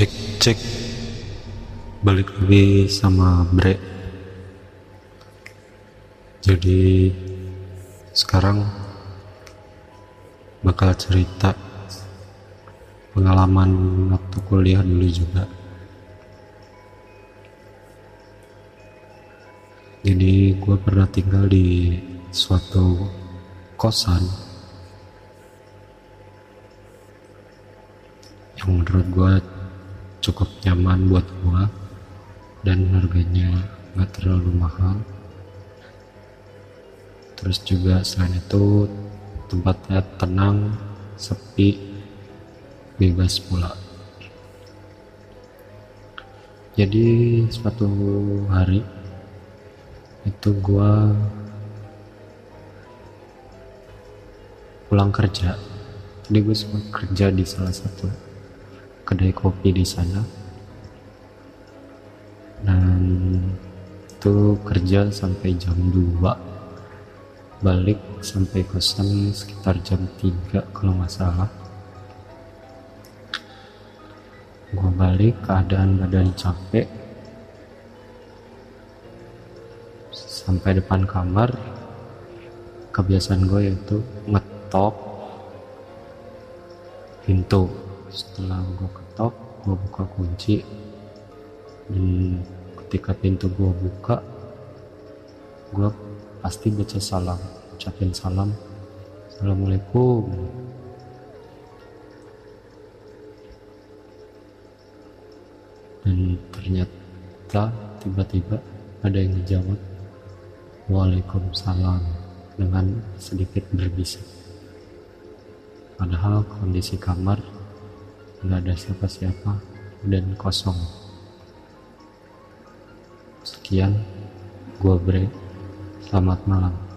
cek cek. Balik lagi sama Bre. Jadi sekarang bakal cerita pengalaman waktu kuliah dulu juga. Jadi gue pernah tinggal di suatu kosan yang menurut gue cukup nyaman buat gue dan harganya nggak terlalu mahal. Terus juga selain itu tempatnya tenang sepi bebas pula. Jadi suatu hari itu gua pulang kerja. Jadi gue sempat kerja di salah satu kedai kopi di sana. Dan itu kerja sampai jam 2 balik sampai kosan sekitar jam 3 kalau nggak salah. Gue balik keadaan badan capek. Sampai depan kamar kebiasaan gue yaitu ngetok pintu setelah gue ketok gue buka kunci. Dan ketika pintu gue buka gue pasti baca salam ucapin salam. Assalamualaikum. Dan ternyata tiba-tiba ada yang menjawab Waalaikumsalam dengan sedikit berbisik. Padahal kondisi kamar nggak ada siapa-siapa dan kosong. Sekian gua bre. Selamat malam